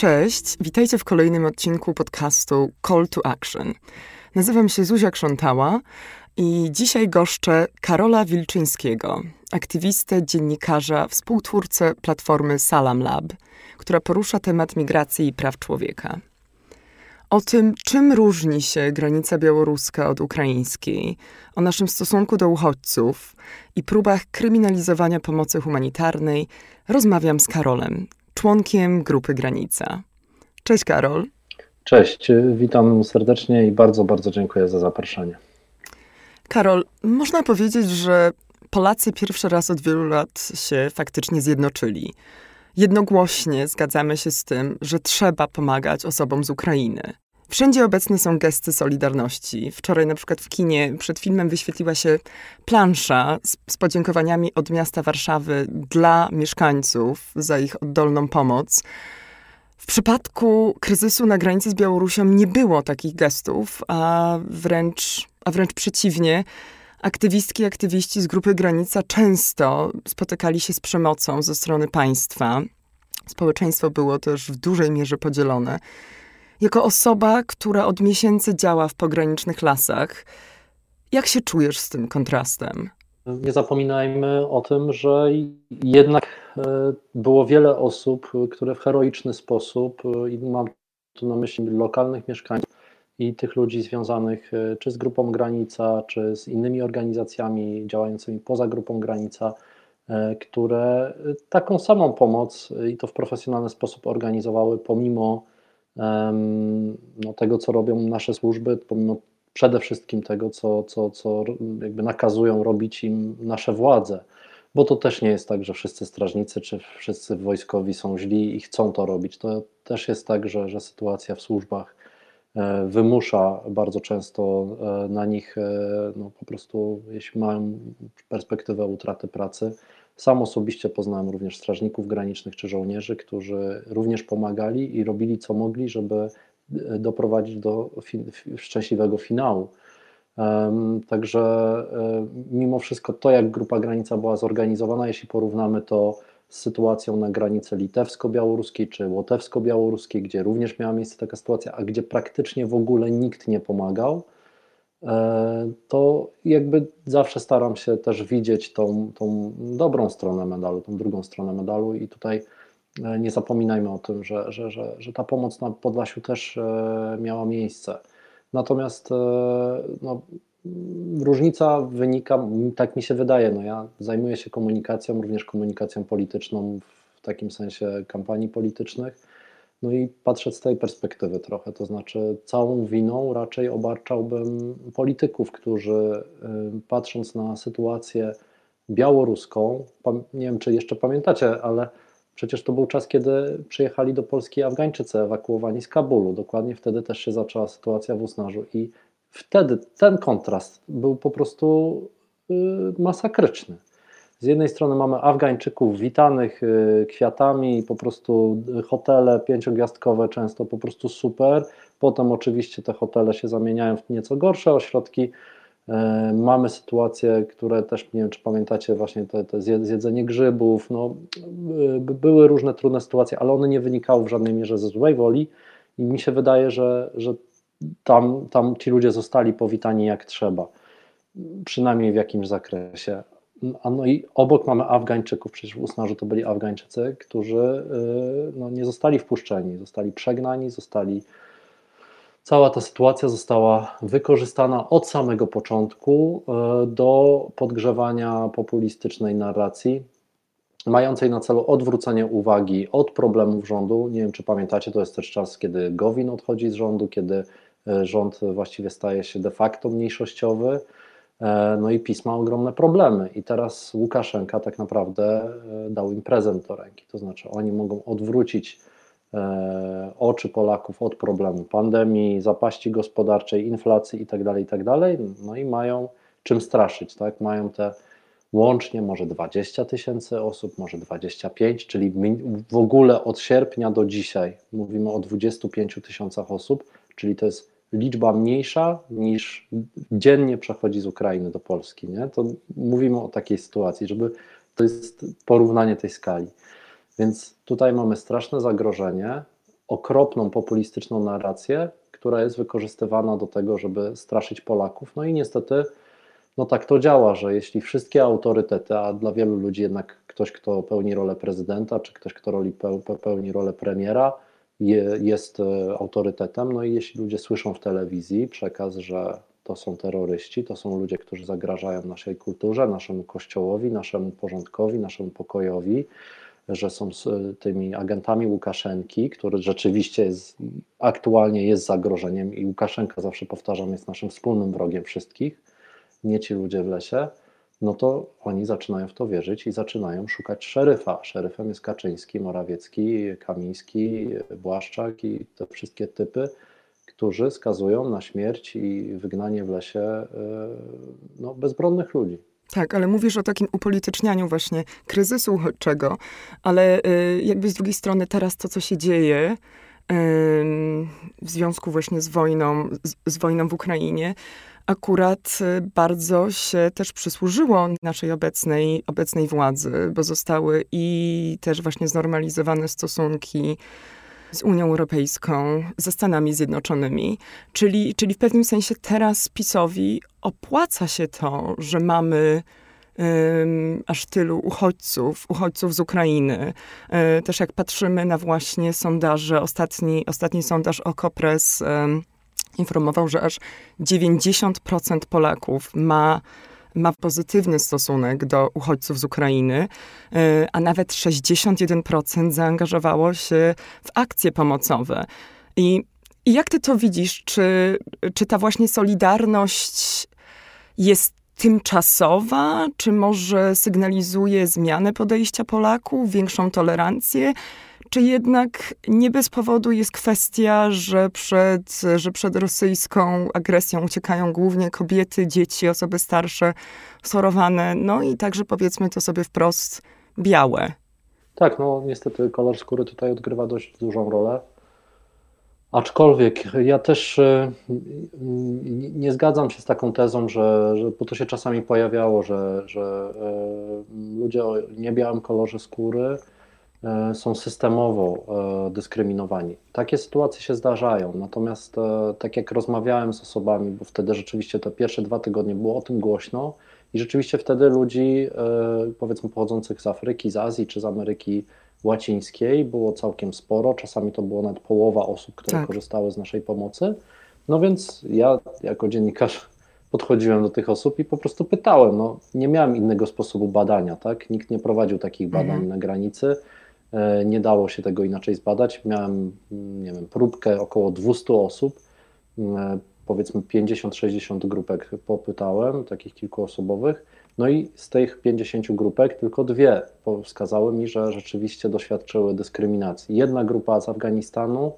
Cześć, witajcie w kolejnym odcinku podcastu Call to Action. Nazywam się Zuzia Krzątała i dzisiaj goszczę Karola Wilczyńskiego, aktywistę, dziennikarza, współtwórcę platformy Salam Lab, która porusza temat migracji i praw człowieka. O tym, czym różni się granica białoruska od ukraińskiej, o naszym stosunku do uchodźców i próbach kryminalizowania pomocy humanitarnej, rozmawiam z Karolem, członkiem grupy Granica. Cześć Karol. Cześć, witam serdecznie i bardzo, bardzo dziękuję za zaproszenie. Karol, można powiedzieć, że Polacy pierwszy raz od wielu lat się faktycznie zjednoczyli. Jednogłośnie zgadzamy się z tym, że trzeba pomagać osobom z Ukrainy. Wszędzie obecne są gesty solidarności. Wczoraj na przykład w kinie przed filmem wyświetliła się plansza z, z podziękowaniami od miasta Warszawy dla mieszkańców za ich oddolną pomoc. W przypadku kryzysu na granicy z Białorusią nie było takich gestów, a wręcz, a wręcz przeciwnie. Aktywistki i aktywiści z grupy Granica często spotykali się z przemocą ze strony państwa. Społeczeństwo było też w dużej mierze podzielone. Jako osoba, która od miesięcy działa w pogranicznych lasach, jak się czujesz z tym kontrastem? Nie zapominajmy o tym, że jednak e, było wiele osób, które w heroiczny sposób, e, i mam tu na myśli lokalnych mieszkańców i tych ludzi związanych e, czy z grupą Granica, czy z innymi organizacjami działającymi poza grupą Granica, które taką samą pomoc i to w profesjonalny sposób organizowały, pomimo no, tego, co robią nasze służby, pomimo przede wszystkim tego, co, co, co jakby nakazują robić im nasze władze. Bo to też nie jest tak, że wszyscy strażnicy czy wszyscy wojskowi są źli i chcą to robić. To też jest tak, że, że sytuacja w służbach e, wymusza bardzo często e, na nich, e, no po prostu, jeśli mają perspektywę utraty pracy, sam osobiście poznałem również strażników granicznych czy żołnierzy, którzy również pomagali i robili co mogli, żeby e, doprowadzić do szczęśliwego finału. Także e, mimo wszystko to, jak Grupa Granica była zorganizowana, jeśli porównamy to z sytuacją na granicy litewsko-białoruskiej czy łotewsko-białoruskiej, gdzie również miała miejsce taka sytuacja, a gdzie praktycznie w ogóle nikt nie pomagał, to jakby zawsze staram się też widzieć tą, tą dobrą stronę medalu, tą drugą stronę medalu i tutaj e, nie zapominajmy o tym, że, że, że, że ta pomoc na Podlasiu też e, miała miejsce. Natomiast no, różnica wynika, tak mi się wydaje, no ja zajmuję się komunikacją, również komunikacją polityczną w takim sensie kampanii politycznych no i patrzę z tej perspektywy trochę, to znaczy całą winą raczej obarczałbym polityków, którzy y, patrząc na sytuację białoruską, nie wiem czy jeszcze pamiętacie, ale przecież to był czas, kiedy przyjechali do Polski Afgańczycy ewakuowani z Kabulu. Dokładnie wtedy też się zaczęła sytuacja w Usnarzu i wtedy ten kontrast był po prostu y, masakryczny. Z jednej strony mamy Afgańczyków witanych y, kwiatami, po prostu hotele pięciogwiazdkowe często po prostu super. Potem oczywiście te hotele się zamieniają w nieco gorsze ośrodki. E, mamy sytuacje, które też nie wiem, czy pamiętacie, właśnie te, te zjedzenie grzybów. No, y, były różne trudne sytuacje, ale one nie wynikały w żadnej mierze ze złej woli i mi się wydaje, że, że tam, tam ci ludzie zostali powitani jak trzeba, przynajmniej w jakimś zakresie. A no i obok mamy Afgańczyków, przecież w Usnarzu to byli Afgańczycy, którzy y, no, nie zostali wpuszczeni, zostali przegnani, zostali. Cała ta sytuacja została wykorzystana od samego początku y, do podgrzewania populistycznej narracji, mającej na celu odwrócenie uwagi od problemów rządu. Nie wiem, czy pamiętacie, to jest też czas, kiedy Gowin odchodzi z rządu, kiedy y, rząd właściwie staje się de facto mniejszościowy no i PiS ma ogromne problemy. I teraz Łukaszenka tak naprawdę e, dał im prezent do ręki. To znaczy, oni mogą odwrócić e, oczy Polaków od problemu pandemii, zapaści gospodarczej, inflacji itd., tak itd. Tak no i mają czym straszyć, tak? Mają te łącznie może 20 tysięcy osób, może 25, czyli w ogóle od sierpnia do dzisiaj mówimy o 25 tysiącach osób, czyli to jest liczba mniejsza niż dziennie przechodzi z Ukrainy do Polski. Nie? To mówimy o takiej sytuacji, żeby to jest porównanie tej skali. Więc tutaj mamy straszne zagrożenie. okropną, populistyczną narrację, która jest wykorzystywana do tego, żeby straszyć Polaków. No i niestety, no tak to działa, że jeśli wszystkie autorytety, a dla wielu ludzi jednak ktoś, kto pełni rolę prezydenta, czy ktoś, kto pełni rolę premiera, jest e, autorytetem, no i jeśli ludzie słyszą w telewizji przekaz, że to są terroryści, to są ludzie, którzy zagrażają naszej kulturze, naszemu kościołowi, naszemu porządkowi, naszemu pokojowi, że są tymi agentami Łukaszenki, który rzeczywiście jest, aktualnie jest zagrożeniem i Łukaszenka, zawsze powtarzam, jest naszym wspólnym wrogiem wszystkich, nie ci ludzie w lesie, no to oni zaczynają w to wierzyć i zaczynają szukać szeryfa. Szeryfem jest Kaczyński, Morawiecki, Kamiński, Błaszczak i te wszystkie typy, którzy skazują na śmierć i wygnanie w lesie e, no, bezbronnych ludzi. Tak, ale mówisz o takim upolitycznianiu właśnie kryzysu uchodźczego, ale y, jakby z drugiej strony teraz to, co się dzieje w związku właśnie z wojną, z, z wojną w Ukrainie, akurat y, bardzo się też przysłużyło naszej obecnej, obecnej władzy, bo zostały i też właśnie znormalizowane stosunki z Unią Europejską, ze Stanami Zjednoczonymi. Czyli, czyli w pewnym sensie teraz PiSowi opłaca się to, że mamy um, aż tylu uchodźców, uchodźców z Ukrainy. Um, też jak patrzymy na właśnie sondaże, ostatni, ostatni sondaż Okopres um, informował, że aż 90% Polaków ma ma pozytywny stosunek do uchodźców z Ukrainy, e, a nawet 61% zaangażowało się w akcje pomocowe. I, i jak ty to widzisz? Czy, czy ta właśnie solidarność jest tymczasowa, czy może sygnalizuje zmianę podejścia Polaków, większą tolerancję? Czy jednak nie bez powodu jest kwestia, że przed, że przed rosyjską agresją uciekają głównie kobiety, dzieci, osoby starsze, schorowane, no i także powiedzmy to sobie wprost, białe? Tak, no niestety kolor skóry tutaj odgrywa dość dużą rolę. Aczkolwiek ja też e, nie zgadzam się z taką tezą, że, że bo to się czasami pojawiało, że, że e, ludzie o niebiałym kolorze skóry są systemowo e, dyskryminowani. Takie sytuacje się zdarzają, natomiast e, tak jak rozmawiałem z osobami, bo wtedy rzeczywiście te pierwsze dwa tygodnie było o tym głośno i rzeczywiście wtedy ludzi, powiedzmy pochodzących z Afryki, z Azji czy z Ameryki Łacińskiej było całkiem sporo, czasami to było nawet połowa osób, które tak. korzystały z naszej pomocy. No więc ja jako dziennikarz podchodziłem do tych osób i po prostu pytałem. No, nie miałem innego sposobu badania, tak? Nikt nie prowadził takich badań mhm. na granicy. E, nie dało się tego inaczej zbadać. Miałem, nie wiem, próbkę około 200 osób, e, powiedzmy 50-60 grupek popytałem, takich kilkuosobowych. No i z tych 50 grupek tylko dwie wskazały mi, że rzeczywiście doświadczyły dyskryminacji. Jedna grupa z Afganistanu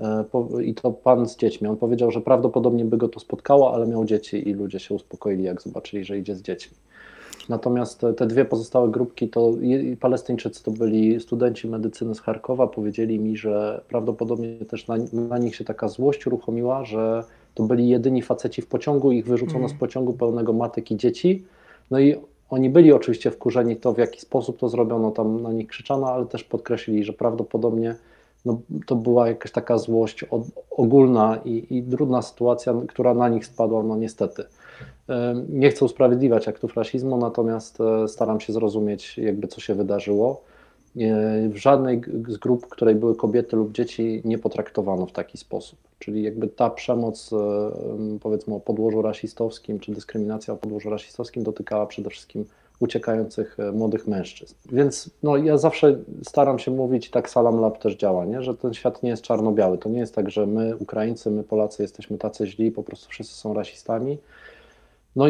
e, i to pan z dziećmi. On powiedział, że prawdopodobnie by go to spotkało, ale miał dzieci i ludzie się uspokoili, jak zobaczyli, że idzie z dziećmi. Natomiast te dwie pozostałe grupki to Palestyńczycy to byli studenci medycyny z Charkowa. Powiedzieli mi, że prawdopodobnie też na, na nich się taka złość uruchomiła, że to byli jedyni faceci w pociągu, ich wyrzucono mm. z pociągu pełnego matek i dzieci. No i oni byli oczywiście wkurzeni to, w jaki sposób to zrobiono, tam na nich krzyczano, ale też podkreślili, że prawdopodobnie no, to była jakaś taka złość ogólna i, i trudna sytuacja, która na nich spadła, no niestety. Nie chcę usprawiedliwiać aktów rasizmu, natomiast e, staram się zrozumieć, jakby co się wydarzyło. W żadnej z grup, w której były kobiety lub dzieci, nie potraktowano w taki sposób. Czyli jakby ta przemoc, e, powiedzmy o podłożu rasistowskim, czy dyskryminacja o podłożu rasistowskim dotykała przede wszystkim uciekających e, młodych mężczyzn. Więc no, ja zawsze staram się mówić, tak Salam Lab też działa, nie? że ten świat nie jest czarno-biały. To nie jest tak, że my, Ukraińcy, my Polacy jesteśmy tacy źli, po prostu wszyscy są rasistami no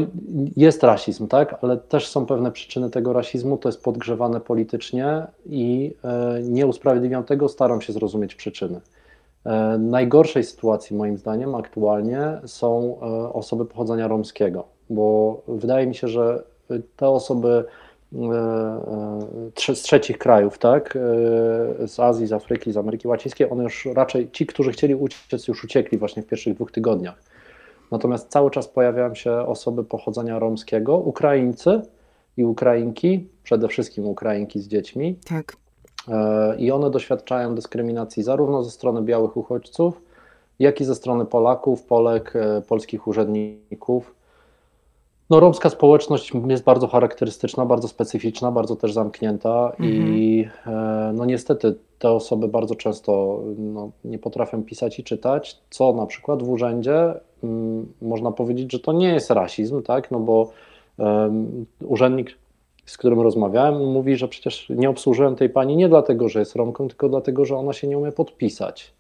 jest rasizm, tak, ale też są pewne przyczyny tego rasizmu, to jest podgrzewane politycznie i e, nie usprawiedliwiam tego, staram się zrozumieć przyczyny. E, najgorszej sytuacji moim zdaniem aktualnie są e, osoby pochodzenia romskiego, bo wydaje mi się, że te osoby z trzecich krajów, tak, z Azji, z Afryki, z Ameryki Łacińskiej, one już raczej, ci, którzy chcieli uciec, już uciekli właśnie w pierwszych dwóch tygodniach Natomiast cały czas pojawiają się osoby pochodzenia romskiego, Ukraińcy i Ukrainki, przede wszystkim Ukrainki z dziećmi. Tak. i one doświadczają dyskryminacji zarówno ze strony białych uchodźców, jak i ze strony Polaków, Polek, polskich urzędników. No, romska społeczność jest bardzo charakterystyczna, bardzo specyficzna, bardzo też zamknięta mhm. i e, no niestety te osoby bardzo często no, nie potrafią pisać i czytać, co na przykład w urzędzie m, mm, można powiedzieć, że to nie jest rasizm, tak, no bo um, urzędnik, z którym rozmawiałem, mówi, że przecież nie obsłużyłem tej pani nie dlatego, że jest Romką, tylko dlatego, że ona się nie umie podpisać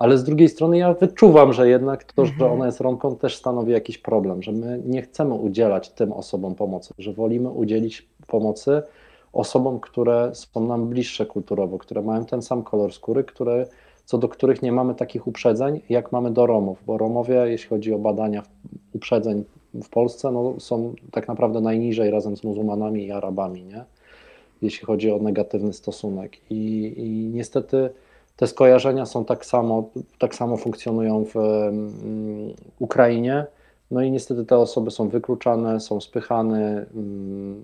ale z drugiej strony ja wyczuwam, że jednak to, że mhm. ona jest Romką też stanowi jakiś problem, że my nie chcemy udzielać tym osobom pomocy, że wolimy udzielić pomocy osobom, które są nam bliższe kulturowo, które mają ten sam kolor skóry, które, co do których nie mamy takich uprzedzeń, jak mamy do Romów, bo Romowie, jeśli chodzi o badania uprzedzeń w Polsce, no, są tak naprawdę najniżej razem z muzułmanami i Arabami, nie? jeśli chodzi o negatywny stosunek. I, i niestety te skojarzenia są tak samo, tak samo funkcjonują w Ukrainie. No i niestety te osoby są wykluczane, są spychane,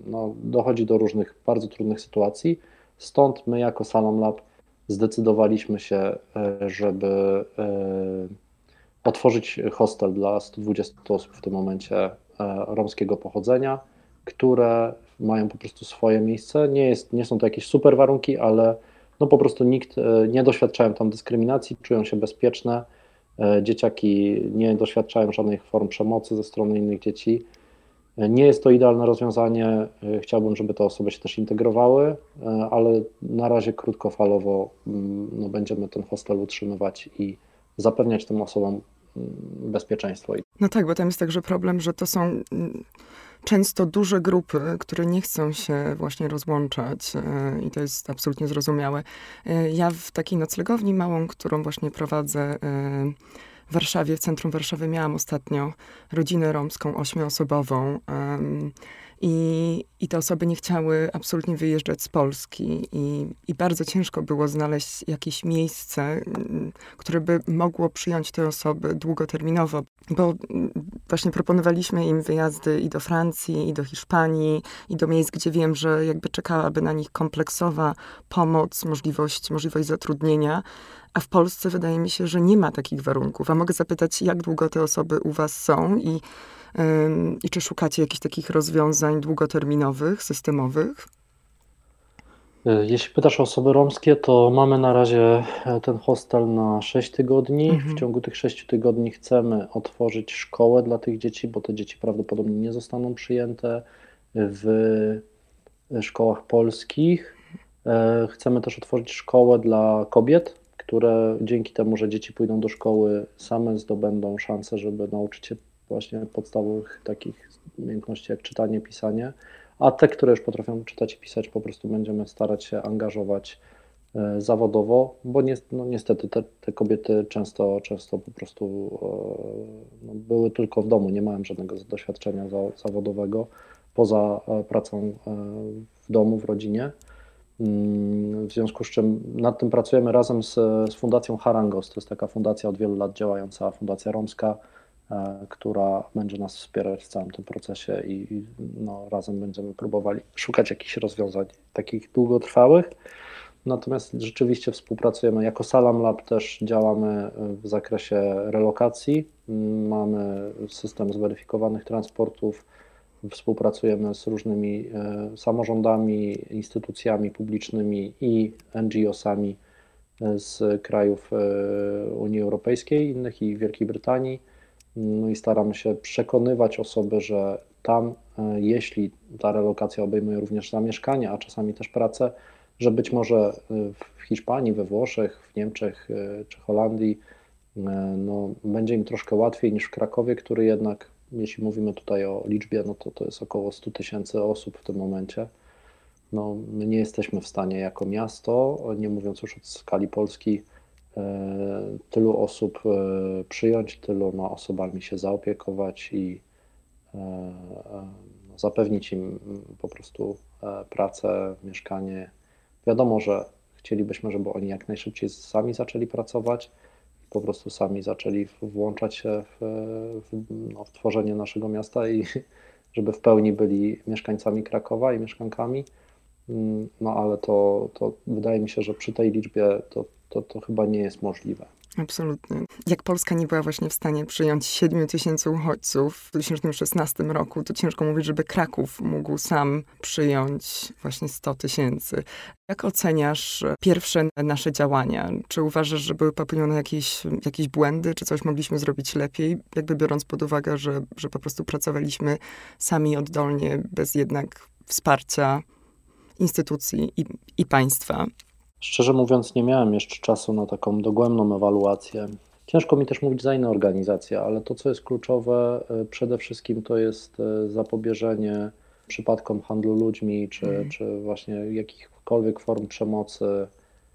no, dochodzi do różnych bardzo trudnych sytuacji. Stąd my jako Salon Lab zdecydowaliśmy się, e, żeby e, otworzyć hostel dla 120 osób w tym momencie e, romskiego pochodzenia, które mają po prostu swoje miejsce. Nie, jest, nie są to jakieś super warunki, ale no po prostu nikt e, nie doświadczają tam dyskryminacji, czują się bezpieczne. E, dzieciaki nie doświadczają żadnych form przemocy ze strony innych dzieci. E, nie jest to idealne rozwiązanie. Chciałbym, żeby te osoby się też integrowały, ale na razie krótkofalowo mm, no, będziemy ten hostel utrzymywać i zapewniać tym osobom mm, bezpieczeństwo. No tak, bo tam jest także problem, że to są mm, często duże grupy, które nie chcą się właśnie rozłączać e, i to jest absolutnie zrozumiałe. E, ja w takiej noclegowni małą, którą właśnie prowadzę e, w Warszawie, w centrum Warszawy, miałam ostatnio rodzinę romską, ośmioosobową. I, I te osoby nie chciały absolutnie wyjeżdżać z Polski, i, i bardzo ciężko było znaleźć jakieś miejsce, mm, które by mogło przyjąć te osoby długoterminowo, bo mm, właśnie proponowaliśmy im wyjazdy i do Francji, i do Hiszpanii, i do miejsc, gdzie wiem, że jakby czekałaby na nich kompleksowa pomoc, możliwość, możliwość zatrudnienia. A w Polsce wydaje mi się, że nie ma takich warunków. A mogę zapytać, jak długo te osoby u Was są i i czy szukacie jakichś takich rozwiązań długoterminowych, systemowych? E, jeśli pytasz o osoby romskie, to mamy na razie e, ten hostel na 6 tygodni. Mhm. W ciągu tych 6 tygodni chcemy otworzyć szkołę dla tych dzieci, bo te dzieci prawdopodobnie nie zostaną przyjęte w szkołach polskich. E, chcemy też otworzyć szkołę dla kobiet, które dzięki temu, że dzieci pójdą do szkoły, same zdobędą szansę, żeby nauczyć się właśnie podstawowych takich umiejętności jak czytanie, pisanie, a te, które już potrafią czytać i pisać, po prostu będziemy starać się angażować e, zawodowo, bo no niestety te, te, kobiety często, często po prostu e, no, były tylko w domu, nie mają żadnego doświadczenia za, zawodowego poza e, pracą w domu, w rodzinie. Mm, w związku z czym nad tym pracujemy razem z, z Fundacją Harangos. To jest taka fundacja od wielu lat działająca, fundacja romska, która będzie nas wspierać w całym tym procesie i no, razem będziemy próbowali szukać jakichś rozwiązań takich długotrwałych. Natomiast rzeczywiście współpracujemy jako Salam Lab, też działamy w zakresie relokacji. Mamy system zweryfikowanych transportów, współpracujemy z różnymi e, samorządami, instytucjami publicznymi i NGO-sami z krajów e, Unii Europejskiej, innych i Wielkiej Brytanii no i staramy się przekonywać osoby, że tam, e, jeśli ta relokacja obejmuje również zamieszkanie, a czasami też pracę, że być może e, w Hiszpanii, we Włoszech, w Niemczech e, czy Holandii no, będzie im troszkę łatwiej niż w Krakowie, który jednak, jeśli mówimy tutaj o liczbie, no to to jest około 100 tysięcy osób w tym momencie. No, my nie jesteśmy w stanie jako miasto, nie mówiąc już o skali Polski, tylu osób e, przyjąć, tyloma osobami się zaopiekować i e, no, zapewnić im po prostu pracę, mieszkanie. Wiadomo, że chcielibyśmy, żeby oni jak najszybciej sami zaczęli pracować, po prostu sami zaczęli włączać się w, w, no, w tworzenie naszego miasta i żeby w pełni byli mieszkańcami Krakowa i mieszkankami. Mm, no ale to, to wydaje mi się, że przy tej liczbie to, to, to chyba nie jest możliwe. Absolutnie. Jak Polska nie była właśnie w stanie przyjąć 7 tysięcy uchodźców w 2016 roku, to ciężko mówić, żeby Kraków mógł sam przyjąć właśnie 100 tysięcy. Jak oceniasz pierwsze nasze działania? Czy uważasz, że były popełnione jakieś, jakieś błędy, czy coś mogliśmy zrobić lepiej? Jakby biorąc pod uwagę, że, że po prostu pracowaliśmy sami oddolnie, bez jednak wsparcia instytucji i, i państwa. Szczerze mówiąc, nie miałem jeszcze czasu na taką dogłębną ewaluację. Ciężko mi też mówić za inne organizacje, ale to, co jest kluczowe, e, przede wszystkim to jest e, zapobieżenie przypadkom handlu ludźmi, czy, mm. czy właśnie jakichkolwiek form przemocy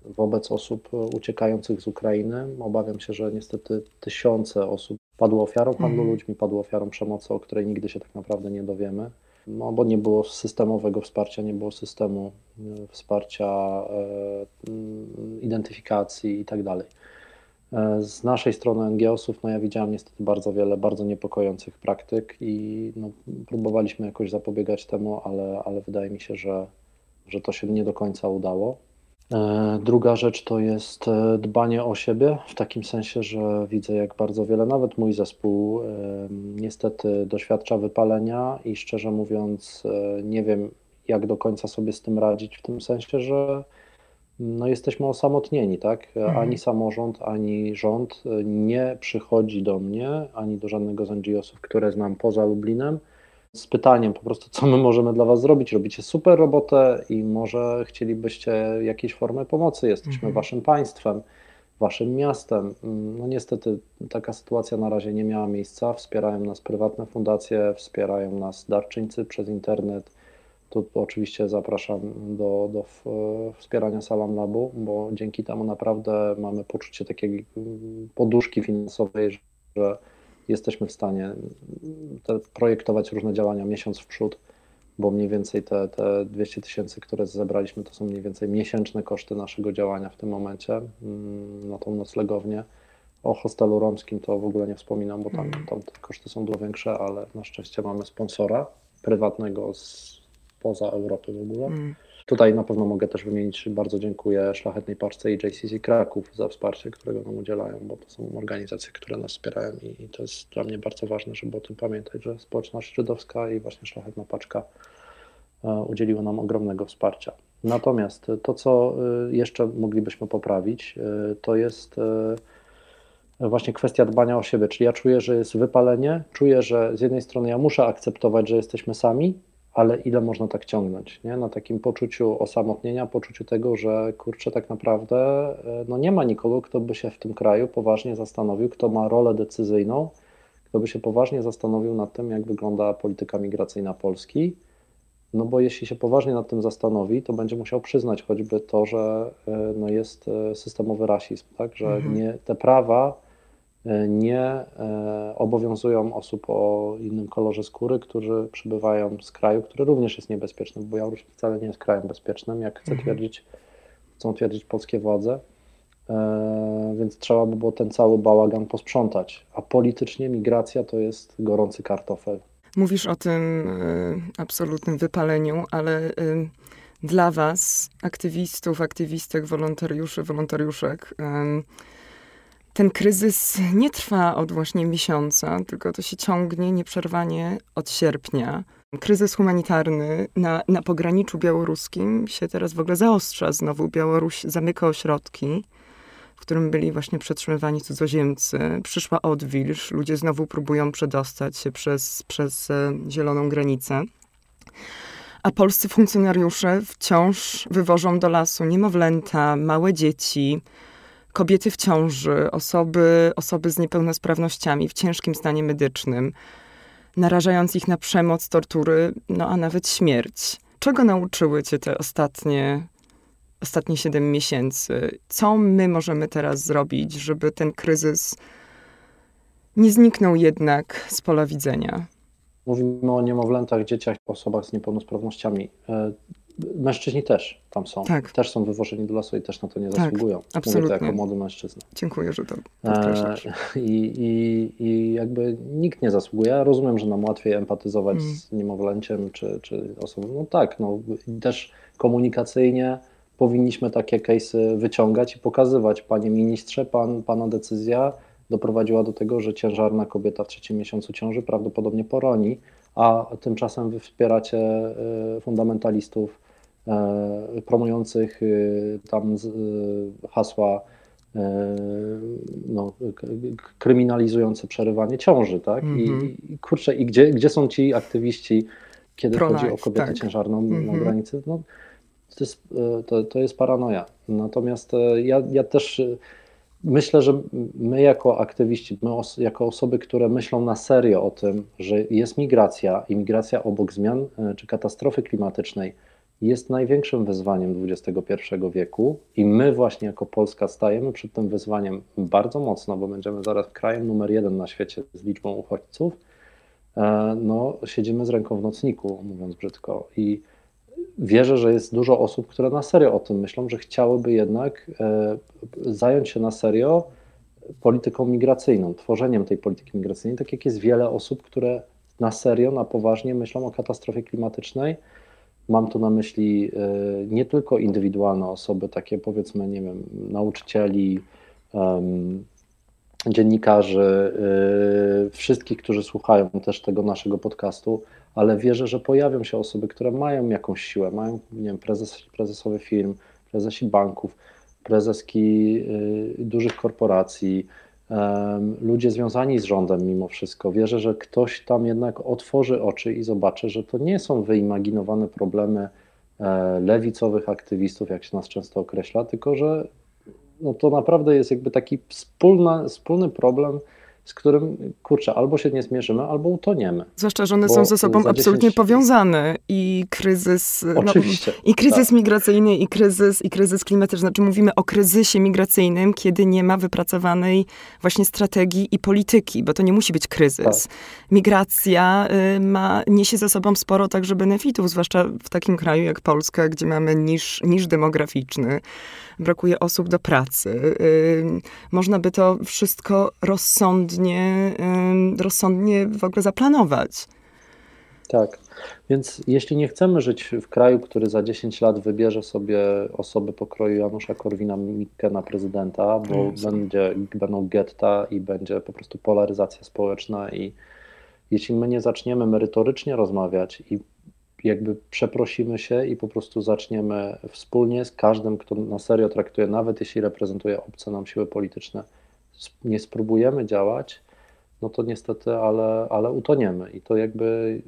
wobec osób uciekających z Ukrainy. Obawiam się, że niestety tysiące osób padło ofiarą handlu mm. ludźmi, padło ofiarą przemocy, o której nigdy się tak naprawdę nie dowiemy no bo nie było systemowego wsparcia, nie było systemu e, wsparcia e, identyfikacji i tak dalej. E, z naszej strony NGO-sów, no ja widziałem niestety bardzo wiele bardzo niepokojących praktyk i no, próbowaliśmy jakoś zapobiegać temu, ale, ale wydaje mi się, że, że to się nie do końca udało. E, druga rzecz to jest e, dbanie o siebie, w takim sensie, że widzę, jak bardzo wiele, nawet mój zespół, e, niestety doświadcza wypalenia i szczerze mówiąc, nie wiem, jak do końca sobie z tym radzić, w tym sensie, że no jesteśmy osamotnieni, tak? Mhm. Ani samorząd, ani rząd nie przychodzi do mnie, ani do żadnego z NGO-sów, które znam poza Lublinem, z pytaniem po prostu, co my możemy dla Was zrobić. Robicie super robotę i może chcielibyście jakiejś formy pomocy. Jesteśmy mhm. Waszym państwem, Waszym miastem. No niestety taka sytuacja na razie nie miała miejsca. Wspierają nas prywatne fundacje, wspierają nas darczyńcy przez internet. Tu oczywiście zapraszam do, do wspierania Salam Labu, bo dzięki temu naprawdę mamy poczucie takiej poduszki finansowej, że jesteśmy w stanie projektować różne działania miesiąc w przód, bo mniej więcej te, te 200 tysięcy, które zebraliśmy, to są mniej więcej miesięczne koszty naszego działania w tym momencie mm, na tą noclegownię. O hostelu romskim to w ogóle nie wspominam, bo tam, mm. tam te koszty są dużo większe, ale na szczęście mamy sponsora prywatnego z poza Europy w ogóle. Mm. Tutaj na pewno mogę też wymienić, bardzo dziękuję Szlachetnej Paczce i JCC Kraków za wsparcie, którego nam udzielają, bo to są organizacje, które nas wspierają i, i to jest dla mnie bardzo ważne, żeby o tym pamiętać, że społeczność żydowska i właśnie Szlachetna Paczka e, udzieliła nam ogromnego wsparcia. Natomiast to, co e, jeszcze moglibyśmy poprawić, e, to jest właśnie kwestia dbania o siebie. Czyli ja czuję, że jest wypalenie, czuję, że z jednej strony ja muszę akceptować, że jesteśmy sami, ale ile można tak ciągnąć, nie? Na takim poczuciu osamotnienia, poczuciu tego, że kurczę, tak naprawdę e, no nie ma nikogo, kto by się w tym kraju poważnie zastanowił, kto ma rolę decyzyjną, kto by się poważnie zastanowił nad tym, jak wygląda polityka migracyjna Polski. No bo jeśli się poważnie nad tym zastanowi, to będzie musiał przyznać choćby to, że e, no jest e, systemowy rasizm, tak? że mhm. nie, te prawa nie e, obowiązują osób o innym kolorze skóry, którzy przybywają z kraju, który również jest niebezpieczny, bo Białoruś wcale nie jest krajem bezpiecznym, jak chce mhm. twierdzić, chcą twierdzić polskie władze. E, więc trzeba by było ten cały bałagan posprzątać. A politycznie migracja to jest gorący kartofel. Mówisz o tym absolutnym wypaleniu, ale dla Was, aktywistów, aktywistek, wolontariuszy, wolontariuszek, ten kryzys nie trwa od właśnie miesiąca, tylko to się ciągnie nieprzerwanie od sierpnia. Kryzys humanitarny na, na pograniczu białoruskim się teraz w ogóle zaostrza. Znowu Białoruś zamyka ośrodki, w którym byli właśnie przetrzymywani cudzoziemcy. Przyszła odwilż, ludzie znowu próbują przedostać się przez, przez e, zieloną granicę. A polscy funkcjonariusze wciąż wywożą do lasu niemowlęta, małe dzieci, kobiety w ciąży, osoby, osoby z niepełnosprawnościami w ciężkim stanie medycznym, narażając ich na przemoc, tortury, no a nawet śmierć. Czego nauczyły cię te ostatnie, ostatnie 7 miesięcy? Co my możemy teraz zrobić, żeby ten kryzys nie zniknął jednak z pola widzenia? Mówimy o niemowlętach, dzieciach, osobach z niepełnosprawnościami. Mężczyźni też tam są. Tak. Też są wywożeni do lasu i też na to nie tak, zasługują. Absolutnie. Mówię to jako młody mężczyzna. Dziękuję, że to podkreślasz. E, I, i, I jakby nikt nie zasługuje. Ja rozumiem, że nam łatwiej empatyzować mm. z niemowlęciem czy, czy osobą. No tak, no też komunikacyjnie powinniśmy takie case'y wyciągać i pokazywać. Panie ministrze, pan, pana decyzja doprowadziła do tego, że ciężarna kobieta w trzecim miesiącu ciąży prawdopodobnie poroni, a tymczasem wy wspieracie e, fundamentalistów e, promujących e, tam hasła no, kryminalizujące przerywanie ciąży, tak? Mm -hmm. I, kurczę, i gdzie, gdzie są ci aktywiści, kiedy chodzi o kobietę tak. ciężarną mm -hmm. na mhm. granicy? No, to jest, to, to jest paranoja. Natomiast ja, ja też Myślę, że my jako aktywiści, my os jako osoby, które myślą na serio o tym, że jest migracja i migracja obok zmian e, czy katastrofy klimatycznej jest największym wyzwaniem XXI wieku i my właśnie jako Polska stajemy przed tym wyzwaniem bardzo mocno, bo będziemy zaraz krajem numer jeden na świecie z liczbą uchodźców, e, no siedzimy z ręką w nocniku, mówiąc brzydko i wierzę, że jest dużo osób, które na serio o tym myślą, że chciałyby jednak e, zająć się na serio polityką migracyjną, tworzeniem tej polityki migracyjnej, tak jak jest wiele osób, które na serio, na poważnie myślą o katastrofie klimatycznej. Mam tu na myśli e, nie tylko indywidualne osoby, takie powiedzmy, nie wiem, nauczycieli, dziennikarzy, e, wszystkich, którzy słuchają też tego naszego podcastu, ale wierzę, że pojawią się osoby, które mają jakąś siłę, mają, nie wiem, prezes, prezesowy firm, prezesi banków, prezeski y, dużych korporacji, ludzie związani z rządem mimo wszystko. Wierzę, że ktoś tam jednak otworzy oczy i zobaczy, że to nie są wyimaginowane problemy e, lewicowych aktywistów, jak się nas często określa, tylko że no to naprawdę jest jakby taki wspólny problem z którym, kurczę, albo się nie zmierzymy, albo utoniemy. Zwłaszcza, że one są ze sobą absolutnie 10... powiązane i kryzys, no, Oczywiście, no, i kryzys tak. migracyjny, i kryzys, i kryzys klimatyczny. Znaczy mówimy o kryzysie migracyjnym, kiedy nie ma wypracowanej właśnie strategii i polityki, bo to nie musi być kryzys. Tak. Migracja y, ma, niesie ze sobą sporo także benefitów, zwłaszcza w takim kraju jak Polska, gdzie mamy niż, niż demograficzny, brakuje osób do pracy. Można by to wszystko rozsądnie, rozsądnie w ogóle zaplanować. Tak. Więc jeśli nie chcemy żyć w kraju, który za 10 lat wybierze sobie osoby pokroju Janusza Korwina-Mikke na prezydenta, bo będzie, będą getta i będzie po prostu polaryzacja społeczna i jeśli my nie zaczniemy merytorycznie rozmawiać i jakby przeprosimy się i po prostu zaczniemy wspólnie z każdym, kto na serio traktuje, nawet jeśli reprezentuje obce nam siły polityczne, nie spróbujemy działać, no to niestety, ale, ale utoniemy i to jakby,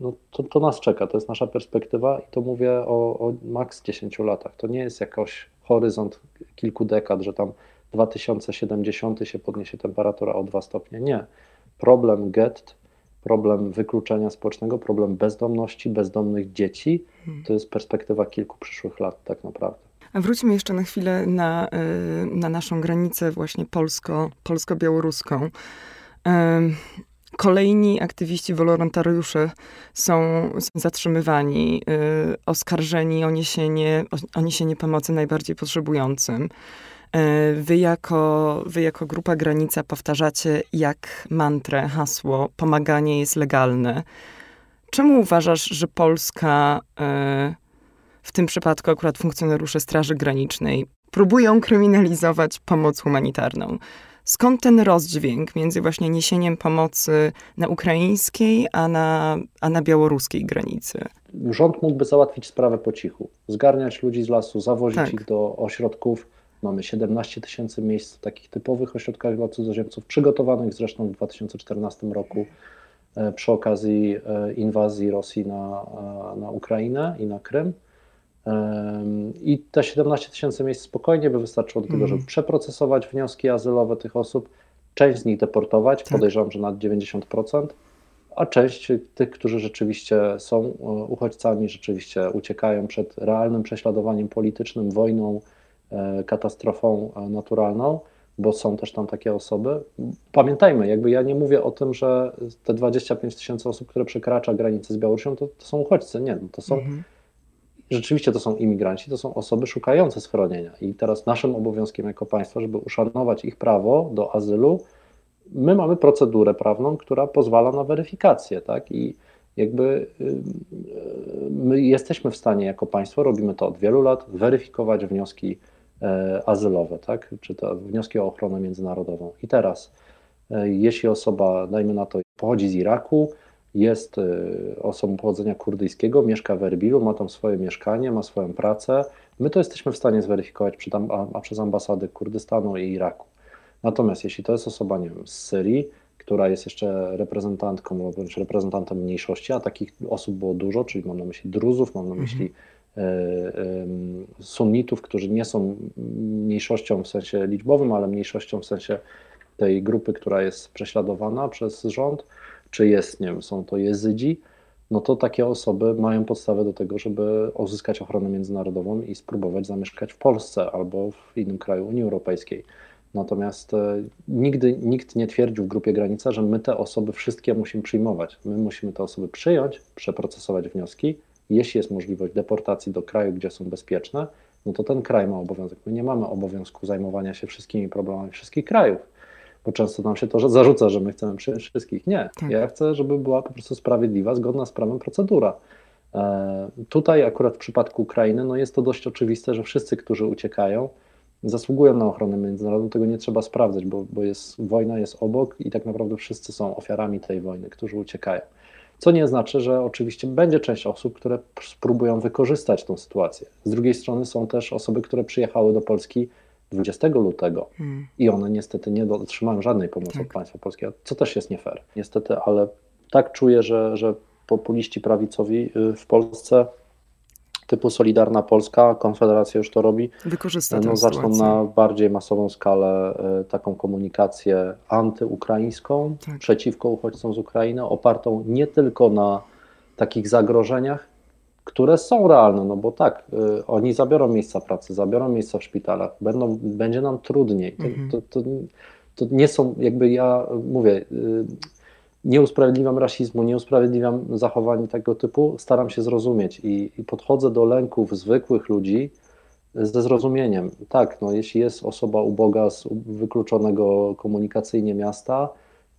no to, to nas czeka, to jest nasza perspektywa i to mówię o, o maks 10 latach. To nie jest jakoś horyzont kilku dekad, że tam 2070 się podniesie temperatura o 2 stopnie. Nie. Problem GET problem wykluczenia społecznego, problem bezdomności, bezdomnych dzieci, hmm. to jest perspektywa kilku przyszłych lat tak naprawdę. A wróćmy jeszcze na chwilę na, y, na naszą granicę właśnie polsko, polsko-białoruską. Kolejni aktywiści, wolontariusze są zatrzymywani, y, oskarżeni o niesienie, o niesienie pomocy najbardziej potrzebującym. E, wy jako, wy jako grupa Granica powtarzacie jak mantrę hasło pomaganie jest legalne. Czemu uważasz, że Polska, e, w tym przypadku akurat funkcjonariusze Straży Granicznej, próbują kryminalizować pomoc humanitarną? Skąd ten rozdźwięk między właśnie niesieniem pomocy na ukraińskiej, a na, a na białoruskiej granicy? Rząd mógłby załatwić sprawę po cichu, zgarniać ludzi z lasu, zawozić tak. ich do ośrodków Mamy 17 tysięcy miejsc w takich typowych ośrodkach dla cudzoziemców, przygotowanych zresztą w 2014 roku e, przy okazji e, inwazji Rosji na, e, na Ukrainę i na Krym. I te 17 tysięcy miejsc spokojnie by wystarczyło do tego, żeby mhm. przeprocesować wnioski azylowe tych osób, część z nich deportować, tak. podejrzewam, że nad 90%, a część tych, którzy rzeczywiście są uchodźcami, rzeczywiście uciekają przed realnym prześladowaniem politycznym, wojną, katastrofą e, naturalną, bo są też tam takie osoby. Pamiętajmy, jakby ja nie mówię o tym, że te 25 tysięcy osób, które przekracza granicę z Białorusią, to, to są uchodźcy. Nie, no to są mhm. rzeczywiście to są imigranci, to są osoby szukające schronienia. I teraz naszym obowiązkiem jako państwa, żeby uszanować ich prawo do azylu, my mamy procedurę prawną, która pozwala na weryfikację, tak? I jakby my jesteśmy w stanie jako państwo, robimy to od wielu lat, weryfikować wnioski e, azylowe, tak? czy to wnioski o ochronę międzynarodową. I teraz, e, jeśli osoba, dajmy na to, pochodzi z Iraku, jest e, osobą pochodzenia kurdyjskiego, mieszka w Erbilu, ma tam swoje mieszkanie, ma swoją pracę, my to jesteśmy w stanie zweryfikować przy tam, a, przez ambasady Kurdystanu i Iraku. Natomiast jeśli to jest osoba, nie wiem, z Syrii, która jest jeszcze reprezentantką bądź reprezentantem mniejszości, a takich osób było dużo, czyli mam na myśli Druzów, mam na mhm. myśli mhm. Sunnitów, którzy nie są mniejszością w sensie liczbowym, ale mniejszością w sensie tej grupy, która jest prześladowana przez rząd, czy jest, nie wiem, są to jezydzi, no to takie osoby mają podstawę do tego, żeby uzyskać ochronę międzynarodową i spróbować zamieszkać w Polsce albo w innym kraju Unii Europejskiej. Natomiast e, nigdy nikt nie twierdził w grupie granica, że my te osoby wszystkie musimy przyjmować. My musimy te osoby przyjąć, przeprocesować wnioski. Jeśli jest możliwość deportacji do kraju, gdzie są bezpieczne, no to ten kraj ma obowiązek. My nie mamy obowiązku zajmowania się wszystkimi problemami wszystkich krajów, bo często nam się to zarzuca, że my chcemy przyjąć wszystkich. Nie. Tak. Ja chcę, żeby była po prostu sprawiedliwa, zgodna z prawem procedura. E, tutaj akurat w przypadku Ukrainy no jest to dość oczywiste, że wszyscy, którzy uciekają, zasługują na ochronę międzynarodową, tego nie trzeba sprawdzać, bo, bo jest, wojna jest obok i tak naprawdę wszyscy są ofiarami tej wojny, którzy uciekają. Co nie znaczy, że oczywiście będzie część osób, które spróbują wykorzystać tą sytuację. Z drugiej strony są też osoby, które przyjechały do Polski 20 lutego hmm. i one niestety nie otrzymają żadnej pomocy tak. od państwa polskiego, co też jest nie fair. Niestety, ale tak czuję, że, że populiści prawicowi y, w Polsce typu Solidarna Polska, Konfederacja już to robi, Wykorzysta no, zaczną sytuację. na bardziej masową skalę e, taką komunikację antyukraińską, tak. przeciwko uchodźcom z Ukrainy, opartą nie tylko na takich zagrożeniach, które są realne, no bo tak, y, oni zabiorą miejsca pracy, zabiorą miejsca w szpitalach, będą, będzie nam trudniej. To, mhm. to, to, to nie są, jakby ja mówię, y, nie usprawiedliwiam rasizmu, nie usprawiedliwiam zachowań tego typu, staram się zrozumieć i, i podchodzę do lęków zwykłych ludzi ze zrozumieniem. Tak, no, jeśli jest osoba uboga z wykluczonego komunikacyjnie miasta,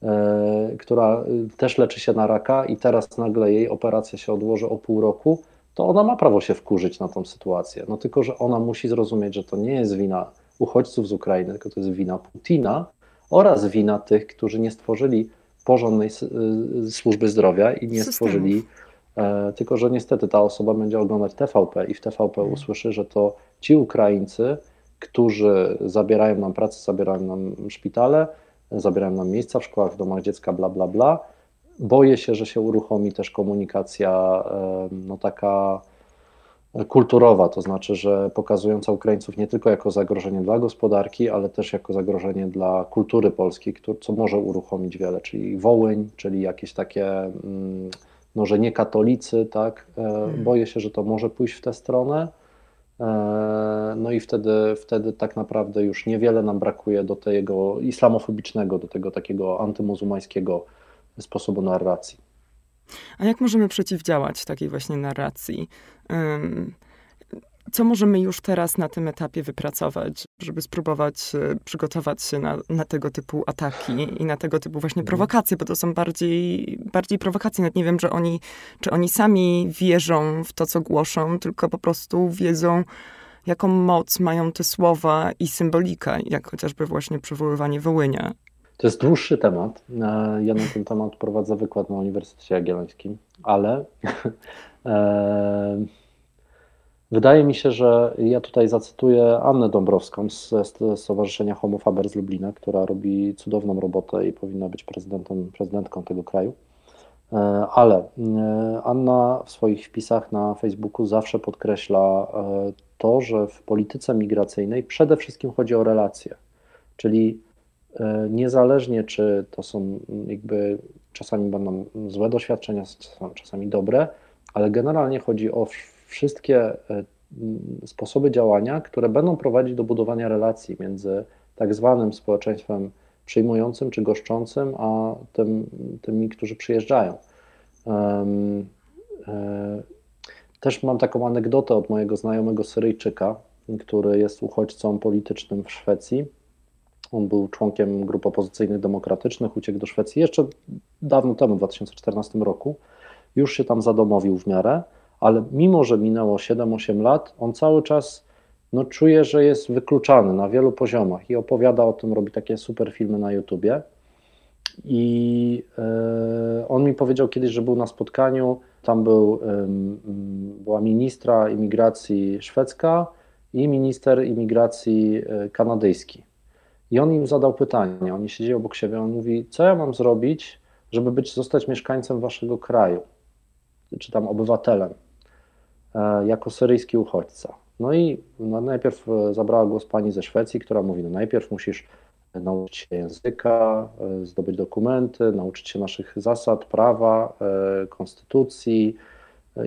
e, która też leczy się na raka i teraz nagle jej operacja się odłoży o pół roku, to ona ma prawo się wkurzyć na tą sytuację. No tylko, że ona musi zrozumieć, że to nie jest wina uchodźców z Ukrainy, tylko to jest wina Putina oraz wina tych, którzy nie stworzyli porządnej y, służby zdrowia i nie stworzyli. E, tylko, że niestety ta osoba będzie oglądać TVP i w TVP hmm. usłyszy, że to ci Ukraińcy, którzy zabierają nam pracę, zabierają nam szpitale, zabierają nam miejsca w szkołach, w domach dziecka, bla, bla, bla. Boję się, że się uruchomi też komunikacja e, no taka kulturowa, to znaczy, że pokazująca Ukraińców nie tylko jako zagrożenie dla gospodarki, ale też jako zagrożenie dla kultury polskiej, co może uruchomić wiele, czyli Wołyń, czyli jakieś takie, mm, no że nie katolicy, tak, e, hmm. boję się, że to może pójść w tę stronę, e, no i wtedy, wtedy tak naprawdę już niewiele nam brakuje do tego islamofobicznego, do tego takiego antymuzułmańskiego sposobu narracji. A jak możemy przeciwdziałać takiej właśnie narracji? Co możemy już teraz na tym etapie wypracować, żeby spróbować e, przygotować się na, na tego typu ataki i na tego typu właśnie mhm. prowokacje, bo to są bardziej, bardziej prowokacje. Nawet nie wiem, że oni, czy oni sami wierzą w to, co głoszą, tylko po prostu wiedzą, jaką moc mają te słowa i symbolika, jak chociażby właśnie przywoływanie Wołynia. To jest dłuższy temat. E, ja na ten temat prowadzę wykład na Uniwersytecie Jagiellońskim, ale e, wydaje mi się, że ja tutaj zacytuję Annę Dąbrowską z, Stowarzyszenia Homo Faber z Lublina, która robi cudowną robotę i powinna być prezydentem, prezydentką tego kraju. E, ale Anna w swoich wpisach na Facebooku zawsze podkreśla to, że w polityce migracyjnej przede wszystkim chodzi o relacje. Czyli niezależnie czy to są jakby czasami będą złe doświadczenia, czasami dobre, ale generalnie chodzi o wszystkie e, sposoby działania, które będą prowadzić do budowania relacji między tak zwanym społeczeństwem przyjmującym czy goszczącym, a tym, tymi, którzy przyjeżdżają. E, też mam taką anegdotę od mojego znajomego Syryjczyka, który jest uchodźcą politycznym w Szwecji. On był członkiem grup opozycyjnych demokratycznych, uciekł do Szwecji jeszcze dawno temu, w 2014 roku. Już się tam zadomowił w miarę, ale mimo, że minęło 7-8 lat, on cały czas no, czuje, że jest wykluczany na wielu poziomach i opowiada o tym, robi takie super filmy na YouTubie. I e, on mi powiedział kiedyś, że był na spotkaniu, tam był, była ministra imigracji szwedzka i minister imigracji e, kanadyjski. I on im zadał pytanie, oni siedzieli obok siebie, on mówi, co ja mam zrobić, żeby być, zostać mieszkańcem waszego kraju, czy tam obywatelem, e, jako syryjski uchodźca. No i no, najpierw zabrała głos pani ze Szwecji, która mówi, no najpierw musisz nauczyć się języka, e, zdobyć dokumenty, nauczyć się naszych zasad, prawa, e, konstytucji e,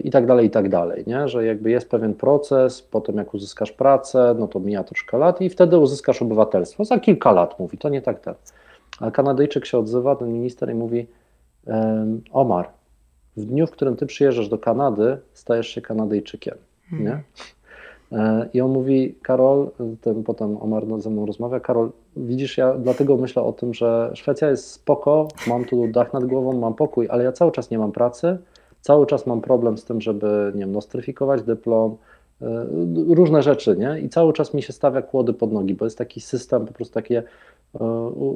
i tak dalej, i tak dalej, nie? że jakby jest pewien proces, potem jak uzyskasz pracę, no to mija troszkę lat i wtedy uzyskasz obywatelstwo, za kilka lat mówi, to nie tak tak. Ale Kanadyjczyk się odzywa, ten minister i mówi, Omar, w dniu, w którym ty przyjeżdżasz do Kanady, stajesz się Kanadyjczykiem, hmm. nie? I on mówi, Karol, ten potem Omar ze mną rozmawia, Karol, widzisz, ja dlatego myślę o tym, że Szwecja jest spoko, mam tu dach nad głową, mam pokój, ale ja cały czas nie mam pracy, cały czas mam problem z tym, żeby, nie wiem, nostryfikować dyplom, e, różne rzeczy, nie? I cały czas mi się stawia kłody pod nogi, bo jest taki system, po prostu takie e,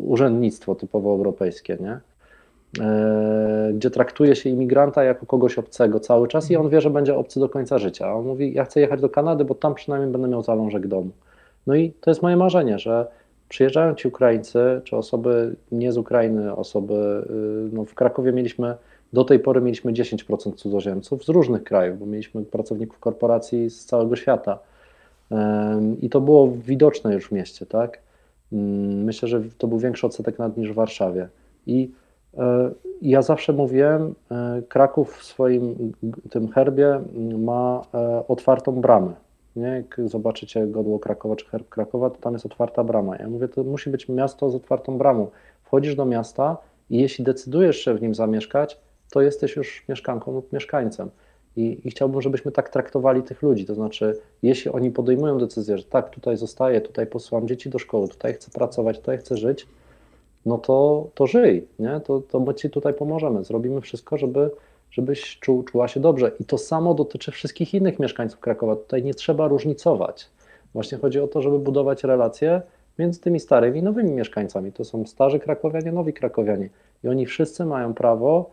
urzędnictwo typowo europejskie, nie? E, gdzie traktuje się imigranta jako kogoś obcego cały czas i on wie, że będzie obcy do końca życia. On mówi, ja chcę jechać do Kanady, bo tam przynajmniej będę miał zalążek domu. No i to jest moje marzenie, że przyjeżdżają ci Ukraińcy, czy osoby nie z Ukrainy, osoby, y, no w Krakowie mieliśmy, do tej pory mieliśmy 10% cudzoziemców z różnych krajów, bo mieliśmy pracowników korporacji z całego świata. I to było widoczne już w mieście, tak? Mm, myślę, że to był większy odsetek nad niż w Warszawie. I E, ja zawsze mówiłem, e, Kraków w swoim tym herbie ma e, otwartą bramę. Nie? Jak zobaczycie godło Krakowa czy herb Krakowa, to tam jest otwarta brama. Ja mówię, to musi być miasto z otwartą bramą. Wchodzisz do miasta i jeśli decydujesz się w nim zamieszkać, to jesteś już mieszkanką lub mieszkańcem. I, I, chciałbym, żebyśmy tak traktowali tych ludzi. To znaczy, jeśli oni podejmują decyzję, że tak, tutaj zostaję, tutaj posyłam dzieci do szkoły, tutaj chcę pracować, tutaj chcę żyć, no to, to żyj, nie? To, to my Ci tutaj pomożemy. Zrobimy wszystko, żeby, żebyś czuł, czuła się dobrze. I to samo dotyczy wszystkich innych mieszkańców Krakowa. Tutaj nie trzeba różnicować. Właśnie chodzi o to, żeby budować relacje między tymi starymi i nowymi mieszkańcami. To są starzy krakowianie, nowi krakowianie. I oni wszyscy mają prawo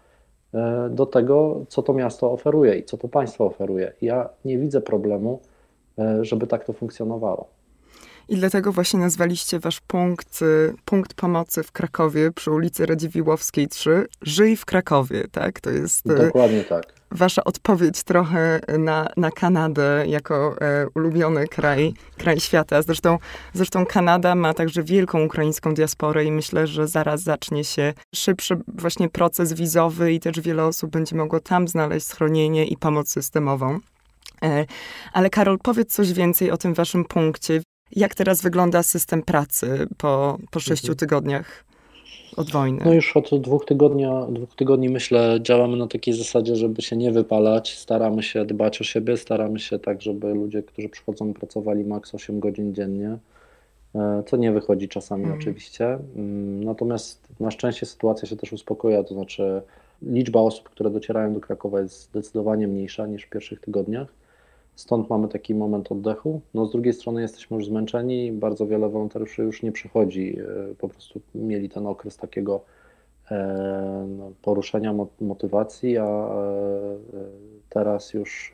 do tego, co to miasto oferuje i co to państwo oferuje. Ja nie widzę problemu, e, żeby tak to funkcjonowało. I dlatego właśnie nazwaliście wasz punkt, y, punkt pomocy w Krakowie przy ulicy Radziwiłowskiej 3 Żyj w Krakowie, tak? To jest y, Dokładnie tak. Wasza odpowiedź trochę na, na Kanadę jako e, ulubiony kraj, kraj świata. Zresztą, zresztą Kanada ma także wielką ukraińską diasporę i myślę, że zaraz zacznie się szybszy właśnie proces wizowy i też wiele osób będzie mogło tam znaleźć schronienie i pomoc systemową. E, ale Karol, powiedz coś więcej o tym waszym punkcie. Jak teraz wygląda system pracy po, po sześciu mhm. tygodniach od wojny? No już od dwóch, tygodnia, dwóch tygodni myślę działamy na takiej zasadzie, żeby się nie wypalać. Staramy się dbać o siebie, staramy się tak, żeby ludzie, którzy przychodzą, pracowali maks 8 godzin dziennie, e, co nie wychodzi czasami mm. oczywiście. Mm, natomiast na szczęście sytuacja się też uspokoja, to znaczy liczba osób, które docierają do Krakowa jest zdecydowanie mniejsza niż w pierwszych tygodniach. Stąd mamy taki moment oddechu. No z drugiej strony jesteśmy już zmęczeni, bardzo wiele wolontariuszy już nie przychodzi. E, po prostu mieli ten okres takiego e, no, poruszenia motywacji, a e, teraz już,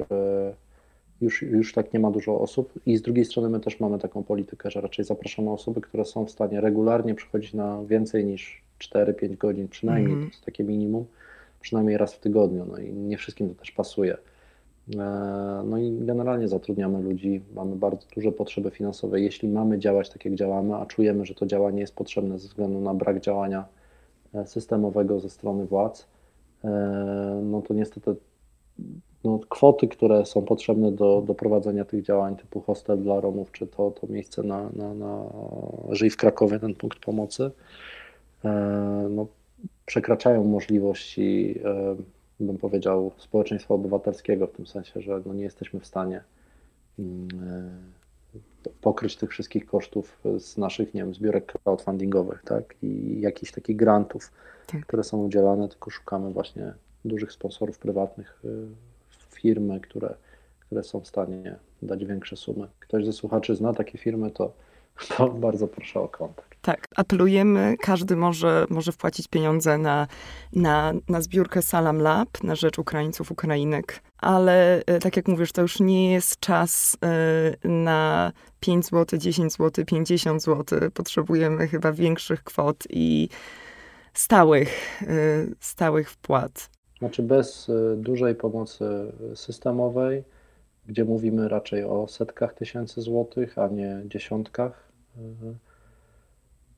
już, już tak nie ma dużo osób. I z drugiej strony my też mamy taką politykę, że raczej zapraszamy osoby, które są w stanie regularnie przychodzić na więcej niż 4-5 godzin, przynajmniej mm -hmm. to jest takie minimum, przynajmniej raz w tygodniu. No i nie wszystkim to też pasuje. E, no i generalnie zatrudniamy ludzi, mamy bardzo duże potrzeby finansowe. Jeśli mamy działać tak, jak działamy, a czujemy, że to działanie jest potrzebne ze względu na brak działania e, systemowego ze strony władz, e, no to niestety no, kwoty, które są potrzebne do, do prowadzenia tych działań, typu hostel dla Romów, czy to, to miejsce na, na, na Żyj w Krakowie, ten punkt pomocy, no, przekraczają możliwości bym powiedział, społeczeństwa obywatelskiego, w tym sensie, że no nie jesteśmy w stanie mm, e, pokryć tych wszystkich kosztów z naszych, nie wiem, zbiorek crowdfundingowych, tak, i jakichś takich grantów, tak. które są udzielane, tylko szukamy właśnie dużych sponsorów prywatnych, firmy, które, które są w stanie dać większe sumy. Ktoś ze słuchaczy zna takie firmy, to, to bardzo proszę o kontakt. Tak, apelujemy, każdy może, może wpłacić pieniądze na, na, na zbiórkę Salam Lab na rzecz Ukraińców, Ukrainek, ale e, tak jak mówisz, to już nie jest czas e, na 5 zł, 10 zł, 50 zł. Potrzebujemy chyba większych kwot i stałych, e, stałych wpłat. Znaczy bez dużej pomocy systemowej, gdzie mówimy raczej o setkach tysięcy złotych, a nie dziesiątkach,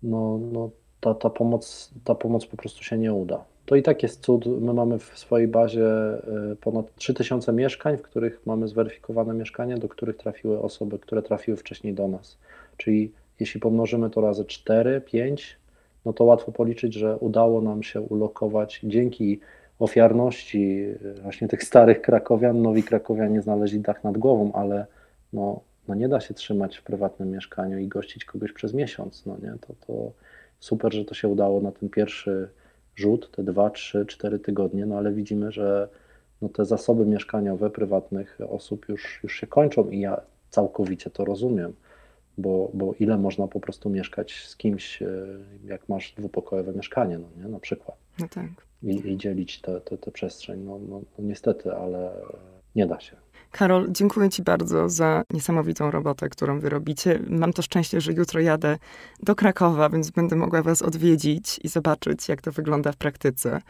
no, no ta, ta, pomoc, ta pomoc po prostu się nie uda. To i tak jest cud. My mamy w swojej bazie y, ponad 3000 mieszkań, w których mamy zweryfikowane mieszkania, do których trafiły osoby, które trafiły wcześniej do nas. Czyli jeśli pomnożymy to razy 4, 5, no to łatwo policzyć, że udało nam się ulokować dzięki ofiarności y, właśnie tych starych krakowian. Nowi krakowianie znaleźli dach nad głową, ale no, no nie da się trzymać w prywatnym mieszkaniu i gościć kogoś przez miesiąc, no nie, to, to super, że to się udało na ten pierwszy rzut, te dwa, trzy, cztery tygodnie, no ale widzimy, że no te zasoby mieszkaniowe prywatnych osób już, już się kończą i ja całkowicie to rozumiem, bo, bo ile można po prostu mieszkać z kimś, e, jak masz dwupokojowe mieszkanie, no nie, na przykład. No tak. I, i dzielić tę przestrzeń, no, no, no niestety, ale nie da się. Karol, dziękuję Ci bardzo za niesamowitą robotę, którą wy robicie. Mam to szczęście, że jutro jadę do Krakowa, więc będę mogła Was odwiedzić i zobaczyć, jak to wygląda w praktyce.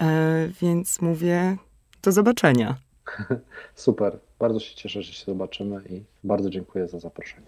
E, więc mówię do zobaczenia. Super. Bardzo się cieszę, że się zobaczymy i bardzo dziękuję za zaproszenie.